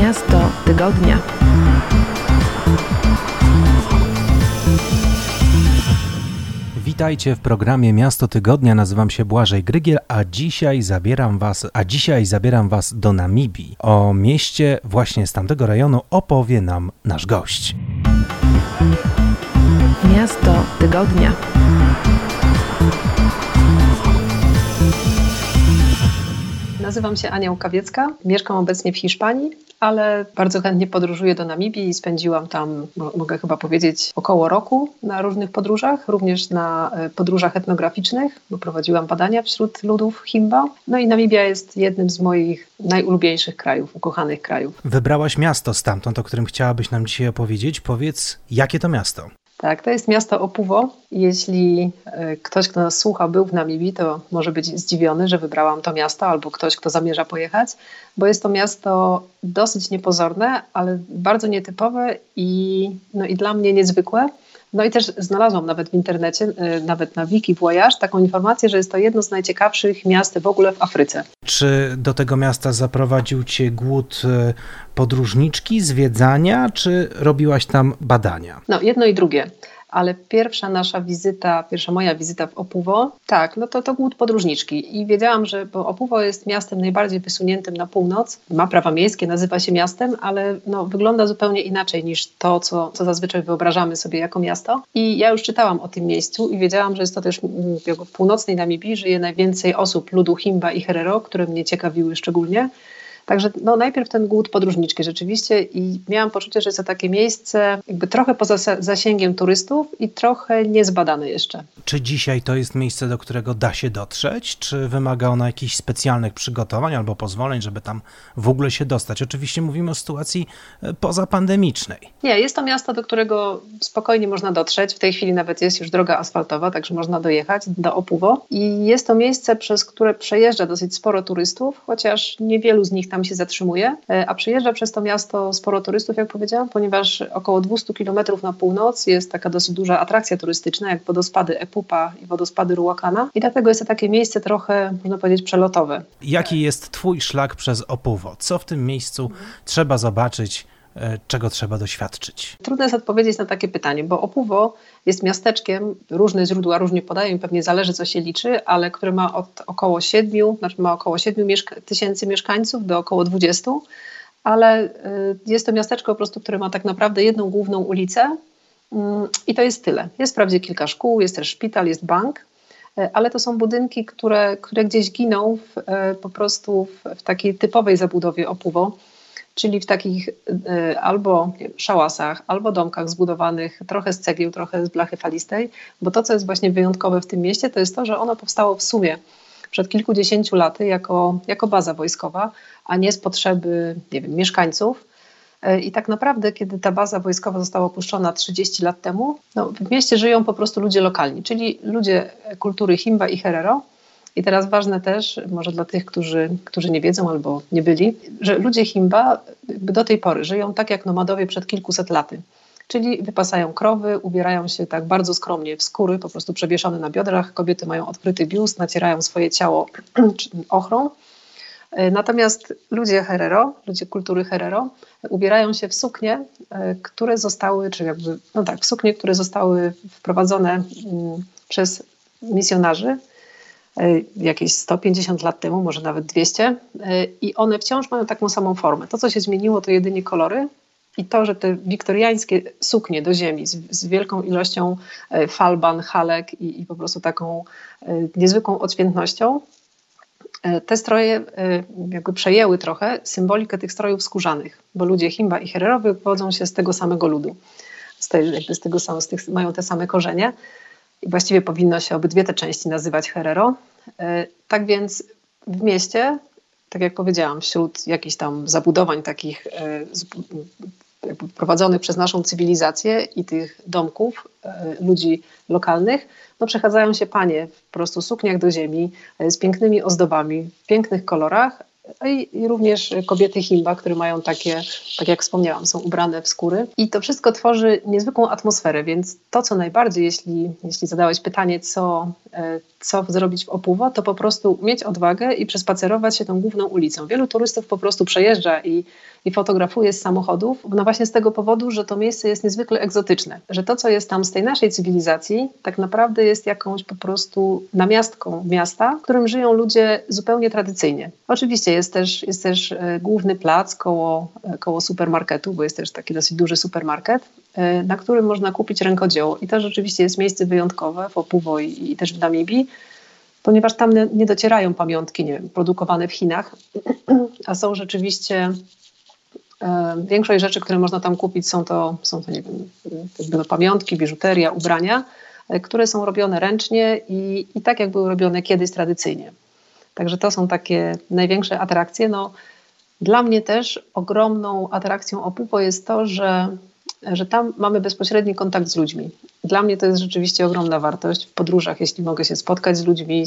Miasto tygodnia. Witajcie w programie Miasto Tygodnia. Nazywam się Błażej Grygiel, a dzisiaj zabieram was, a dzisiaj zabieram was do Namibii. O mieście właśnie z tamtego rejonu opowie nam nasz gość. Miasto tygodnia. Nazywam się Ania Łukawiecka, mieszkam obecnie w Hiszpanii, ale bardzo chętnie podróżuję do Namibii i spędziłam tam, mogę chyba powiedzieć, około roku na różnych podróżach, również na e, podróżach etnograficznych, bo prowadziłam badania wśród ludów Himba. No i Namibia jest jednym z moich najulubieńszych krajów, ukochanych krajów. Wybrałaś miasto stamtąd, o którym chciałabyś nam dzisiaj opowiedzieć. Powiedz, jakie to miasto? Tak, to jest miasto Opuwo. Jeśli e, ktoś, kto nas słucha, był w Namibii, to może być zdziwiony, że wybrałam to miasto, albo ktoś, kto zamierza pojechać, bo jest to miasto dosyć niepozorne, ale bardzo nietypowe i, no i dla mnie niezwykłe. No i też znalazłam nawet w internecie, e, nawet na Wiki Voyage, taką informację, że jest to jedno z najciekawszych miast w ogóle w Afryce. Czy do tego miasta zaprowadził cię głód e, podróżniczki, zwiedzania, czy robiłaś tam badania? No, jedno i drugie ale pierwsza nasza wizyta, pierwsza moja wizyta w Opuwo, tak, no to to głód podróżniczki. I wiedziałam, że bo Opuwo jest miastem najbardziej wysuniętym na północ, ma prawa miejskie, nazywa się miastem, ale no, wygląda zupełnie inaczej niż to, co, co zazwyczaj wyobrażamy sobie jako miasto. I ja już czytałam o tym miejscu i wiedziałam, że jest to też w północnej Namibii żyje najwięcej osób ludu Himba i Herero, które mnie ciekawiły szczególnie. Także no, najpierw ten głód podróżniczki rzeczywiście i miałam poczucie, że jest to takie miejsce jakby trochę poza zasięgiem turystów i trochę niezbadane jeszcze. Czy dzisiaj to jest miejsce, do którego da się dotrzeć? Czy wymaga ono jakichś specjalnych przygotowań albo pozwoleń, żeby tam w ogóle się dostać? Oczywiście mówimy o sytuacji e, pozapandemicznej. Nie, jest to miasto, do którego spokojnie można dotrzeć. W tej chwili nawet jest już droga asfaltowa, także można dojechać do Opuwo. I jest to miejsce, przez które przejeżdża dosyć sporo turystów, chociaż niewielu z nich tam się zatrzymuje, e, a przyjeżdża przez to miasto sporo turystów, jak powiedziałam, ponieważ około 200 kilometrów na północ jest taka dosyć duża atrakcja turystyczna, jak wodospady Epupa i wodospady Ruakana i dlatego jest to takie miejsce trochę, można powiedzieć, przelotowe. Jaki jest Twój szlak przez Opuwo? Co w tym miejscu trzeba zobaczyć, czego trzeba doświadczyć? Trudno jest odpowiedzieć na takie pytanie, bo Opuwo jest miasteczkiem, różne źródła różnie podają, pewnie zależy co się liczy, ale które ma od około 7, znaczy ma około 7 mieszka tysięcy mieszkańców do około 20, ale y, jest to miasteczko po prostu, które ma tak naprawdę jedną główną ulicę mm, i to jest tyle. Jest wprawdzie kilka szkół, jest też szpital, jest bank, y, ale to są budynki, które, które gdzieś giną w, po prostu w, w takiej typowej zabudowie Opuwo czyli w takich e, albo szałasach, albo domkach zbudowanych trochę z cegieł, trochę z blachy falistej, bo to, co jest właśnie wyjątkowe w tym mieście, to jest to, że ono powstało w sumie przed kilkudziesięciu laty jako, jako baza wojskowa, a nie z potrzeby nie wiem, mieszkańców. E, I tak naprawdę, kiedy ta baza wojskowa została opuszczona 30 lat temu, no, w mieście żyją po prostu ludzie lokalni, czyli ludzie kultury Himba i Herero, i teraz ważne też, może dla tych, którzy, którzy nie wiedzą albo nie byli, że ludzie Himba do tej pory żyją tak jak nomadowie przed kilkuset laty. Czyli wypasają krowy, ubierają się tak bardzo skromnie w skóry, po prostu przewieszone na biodrach. Kobiety mają odkryty biust, nacierają swoje ciało ochrą. Natomiast ludzie Herero, ludzie kultury Herero, ubierają się w suknie, które zostały, czy jakby, no tak, w suknie, które zostały wprowadzone mm, przez misjonarzy E, jakieś 150 lat temu, może nawet 200, e, i one wciąż mają taką samą formę. To, co się zmieniło, to jedynie kolory i to, że te wiktoriańskie suknie do ziemi z, z wielką ilością e, falban, halek i, i, po prostu taką niezwykłą odświętnością, te stroje jakby przejęły trochę symbolikę tych strojów skórzanych, bo ludzie Himba i Herero wywodzą się z tego samego ludu. Z, tej, z tego samego, z tych, mają te same korzenie. I właściwie powinno się obydwie te części nazywać Herero. E, tak więc w mieście, tak jak powiedziałam, wśród jakichś tam zabudowań takich e, prowadzonych przez naszą cywilizację i tych domków e, ludzi lokalnych, no przechadzają się panie w prostu sukniach do ziemi z pięknymi ozdobami, w pięknych kolorach i, i również kobiety Himba, które mają takie, tak jak wspomniałam, są ubrane w skóry. I to wszystko tworzy niezwykłą atmosferę, więc to, co najbardziej, jeśli, jeśli zadałeś pytanie, co, e, co zrobić w Opuwo, to po prostu mieć odwagę i przespacerować się tą główną ulicą. Wielu turystów po prostu przejeżdża i i fotografuję z samochodów, no właśnie z tego powodu, że to miejsce jest niezwykle egzotyczne, że to, co jest tam z tej naszej cywilizacji, tak naprawdę jest jakąś po prostu namiastką miasta, w którym żyją ludzie zupełnie tradycyjnie. Oczywiście jest też, jest też e, główny plac koło, e, koło supermarketu, bo jest też taki dosyć duży supermarket, e, na którym można kupić rękodzieło. I to rzeczywiście jest miejsce wyjątkowe w Opuwo i, i też w Namibii, ponieważ tam nie docierają pamiątki nie wiem, produkowane w Chinach, a są rzeczywiście większość rzeczy, które można tam kupić, są to, są to nie wiem, jakby pamiątki, biżuteria, ubrania, e, które są robione ręcznie i, i tak, jak były robione kiedyś tradycyjnie. Także to są takie największe atrakcje. No, dla mnie też ogromną atrakcją Opupo jest to, że, że tam mamy bezpośredni kontakt z ludźmi. Dla mnie to jest rzeczywiście ogromna wartość w podróżach, jeśli mogę się spotkać z ludźmi,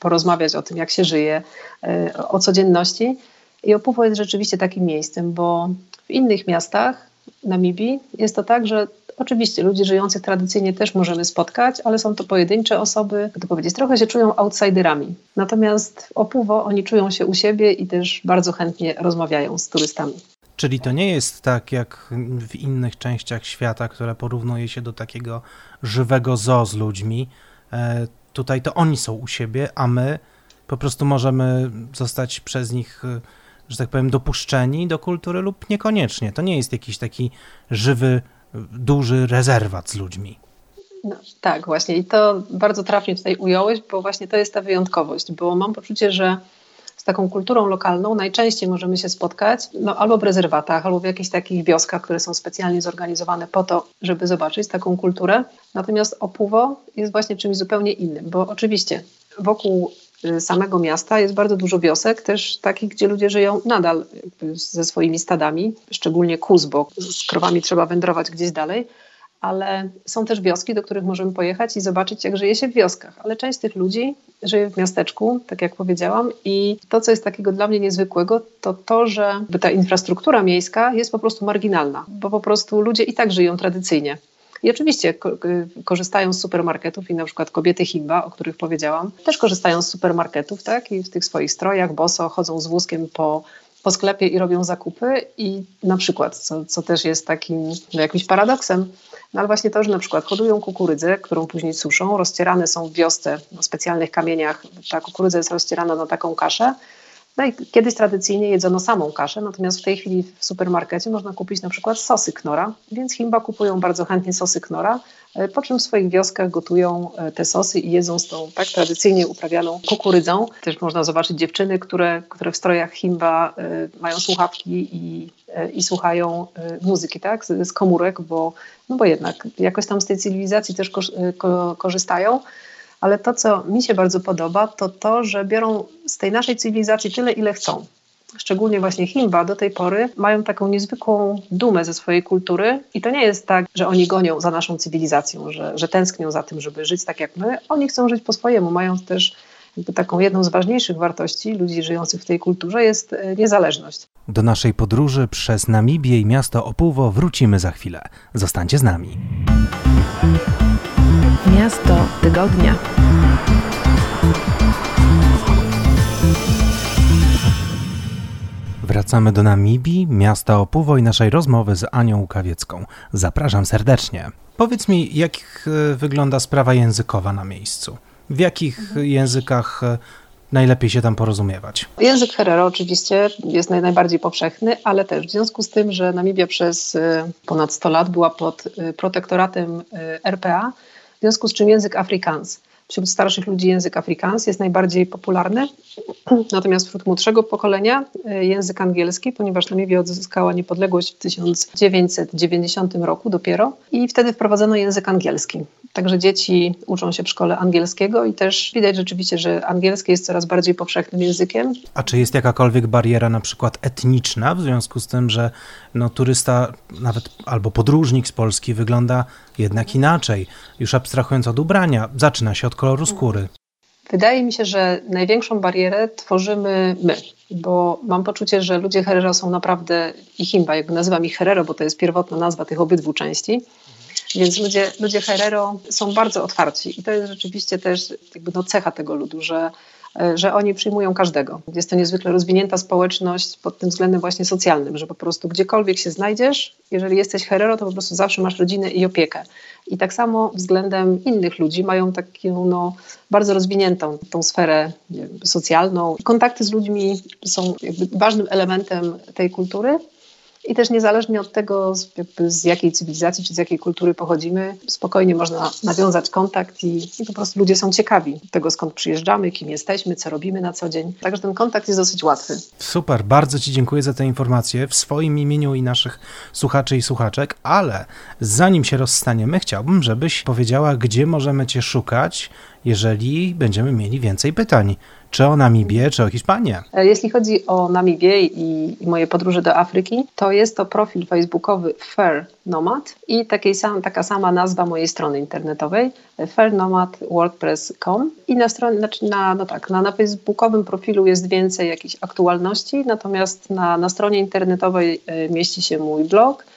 porozmawiać o tym, jak się żyje, e, o codzienności i Opuwo jest rzeczywiście takim miejscem, bo w innych miastach Namibii jest to tak, że oczywiście ludzi żyjących tradycyjnie też możemy spotkać, ale są to pojedyncze osoby, jak to powiedzieć, trochę się czują outsiderami. Natomiast w Opuwo oni czują się u siebie i też bardzo chętnie rozmawiają z turystami. Czyli to nie jest tak jak w innych częściach świata, które porównuje się do takiego żywego zoo z ludźmi. E, tutaj to oni są u siebie, a my po prostu możemy zostać przez nich e, że tak powiem, dopuszczeni do kultury lub niekoniecznie. To nie jest jakiś taki żywy, duży rezerwat z ludźmi. No, tak, właśnie. I to bardzo trafnie tutaj ująłeś, bo właśnie to jest ta wyjątkowość, bo mam poczucie, że z taką kulturą lokalną najczęściej możemy się spotkać no, albo w rezerwatach, albo w jakichś takich wioskach, które są specjalnie zorganizowane po to, żeby zobaczyć taką kulturę. Natomiast Opuwo jest właśnie czymś zupełnie innym, bo oczywiście wokół samego miasta jest bardzo dużo wiosek, też takich, gdzie ludzie żyją nadal ze swoimi stadami, szczególnie kóz, bo z krowami trzeba wędrować gdzieś dalej, ale są też wioski, do których możemy pojechać i zobaczyć, jak żyje się w wioskach. Ale część tych ludzi żyje w miasteczku, tak jak powiedziałam, i to, co jest takiego dla mnie niezwykłego, to to, że ta infrastruktura miejska jest po prostu marginalna, bo po prostu ludzie i tak żyją tradycyjnie. I oczywiście korzystają z supermarketów i na przykład kobiety Himba, o których powiedziałam, też korzystają z supermarketów, tak? I w tych swoich strojach boso chodzą z wózkiem po, po sklepie i robią zakupy i na przykład, co, co też jest takim no, jakimś paradoksem, no ale właśnie to, że na przykład hodują kukurydzę, którą później suszą, rozcierane są w wiosce na specjalnych kamieniach, ta kukurydza jest rozcierana na taką kaszę, no i kiedyś tradycyjnie jedzono samą kaszę, natomiast w tej chwili w supermarkecie można kupić na przykład sosy knora, więc Himba kupują bardzo chętnie sosy knora, e, po czym w swoich wioskach gotują e, te sosy i jedzą z tą tak tradycyjnie uprawianą kukurydzą. Też można zobaczyć dziewczyny, które, które w strojach Himba e, mają słuchawki i, i słuchają muzyki tak, z, z komórek, bo, no bo jednak jakoś tam z tej cywilizacji też korzystają ale to, co mi się bardzo podoba, to to, że biorą z tej naszej cywilizacji tyle, ile chcą. Szczególnie właśnie Himba do tej pory mają taką niezwykłą dumę ze swojej kultury i to nie jest tak, że oni gonią za naszą cywilizacją, że, że tęsknią za tym, żeby żyć tak jak my. Oni chcą żyć po swojemu, mają też jakby taką jedną z ważniejszych wartości ludzi żyjących w tej kulturze jest e, niezależność. Do naszej podróży przez Namibię i miasto Opuwo wrócimy za chwilę. Zostańcie z nami. Miasto tygodnia. Wracamy do Namibii, miasta Opuwo i naszej rozmowy z Anią Łukawiecką. Zapraszam serdecznie. Powiedz mi, jak e, wygląda sprawa językowa na miejscu? W jakich mhm. językach e, najlepiej się tam porozumiewać? Język Herero oczywiście jest najbardziej powszechny, ale też w związku z tym, że Namibia przez e, ponad 100 lat była pod protektoratem RPA, w związku z czym język Afrikaans Wśród starszych ludzi język Afrikaans jest najbardziej popularny, natomiast wśród młodszego pokolenia e, język angielski, ponieważ Namibia odzyskała niepodległość w 1990 roku dopiero i wtedy wprowadzono język angielski. Także dzieci uczą się w szkole angielskiego i też widać rzeczywiście, że angielski jest coraz bardziej powszechnym językiem. A czy jest jakakolwiek bariera na przykład etniczna w związku z tym, że no, turysta nawet albo podróżnik z Polski wygląda jednak inaczej, już abstrahując od ubrania, zaczyna się od koloru skóry. Wydaje mi się, że największą barierę tworzymy my, bo mam poczucie, że ludzie Herero są naprawdę, i Himba, jakby nazywam ich Herero, bo to jest pierwotna nazwa tych obydwu części, więc ludzie, ludzie Herero są bardzo otwarci i to jest rzeczywiście też jakby no cecha tego ludu, że że oni przyjmują każdego. Jest to niezwykle rozwinięta społeczność pod tym względem właśnie socjalnym, że po prostu gdziekolwiek się znajdziesz, jeżeli jesteś herero, to po prostu zawsze masz rodzinę i opiekę. I tak samo względem innych ludzi mają taką no, bardzo rozwiniętą tą sferę socjalną. Kontakty z ludźmi są ważnym elementem tej kultury i też niezależnie od tego, z, z, jakiej cywilizacji czy z jakiej kultury pochodzimy, spokojnie można nawiązać kontakt i, i, po prostu ludzie są ciekawi tego, skąd przyjeżdżamy, kim jesteśmy, co robimy na co dzień. Także ten kontakt jest dosyć łatwy. Super, bardzo Ci dziękuję za te informacje w swoim imieniu i naszych słuchaczy i słuchaczek, ale zanim się rozstaniemy, chciałbym, żebyś powiedziała, gdzie możemy Cię szukać, jeżeli będziemy mieli więcej pytań czy o Namibię, czy o Hiszpanię? E, jeśli chodzi o Namibię i, moje podróże do Afryki, to jest to profil facebookowy Fair Nomad i takiej sam, taka sama nazwa mojej strony internetowej fairnomad.wordpress.com i na stronie, znaczy na, no tak, na, na facebookowym profilu jest więcej jakichś aktualności, natomiast na, na stronie internetowej e, mieści się mój blog, E,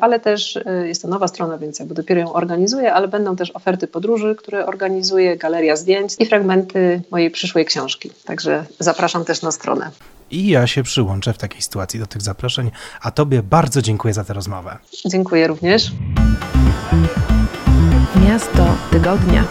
ale też e, jest to nowa strona, więc jakby dopiero ją organizuję, ale będą też oferty podróży, które organizuję, galeria zdjęć i fragmenty mojej przyszłej książki. Także zapraszam też na stronę. I ja się przyłączę w takiej sytuacji do tych zaproszeń, a Tobie bardzo dziękuję za tę rozmowę. Dziękuję również. Miasto tygodnia.